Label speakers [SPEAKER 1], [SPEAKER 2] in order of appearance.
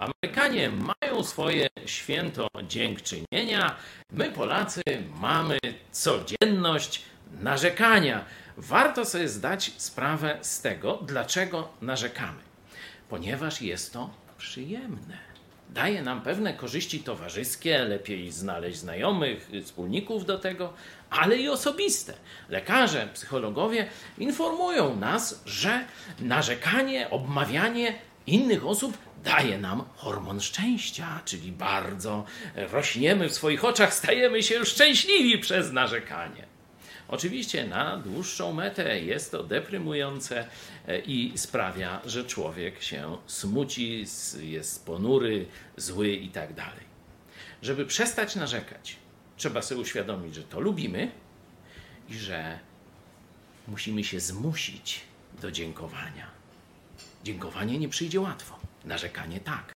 [SPEAKER 1] Amerykanie mają swoje święto dziękczynienia, my Polacy mamy codzienność narzekania. Warto sobie zdać sprawę z tego, dlaczego narzekamy. Ponieważ jest to przyjemne. Daje nam pewne korzyści towarzyskie, lepiej znaleźć znajomych, wspólników do tego, ale i osobiste. Lekarze, psychologowie informują nas, że narzekanie, obmawianie innych osób daje nam hormon szczęścia, czyli bardzo rośniemy w swoich oczach, stajemy się szczęśliwi przez narzekanie. Oczywiście na dłuższą metę jest to deprymujące e, i sprawia, że człowiek się smuci, jest ponury, zły i tak. Żeby przestać narzekać, trzeba sobie uświadomić, że to lubimy i że musimy się zmusić do dziękowania. Dziękowanie nie przyjdzie łatwo, narzekanie tak.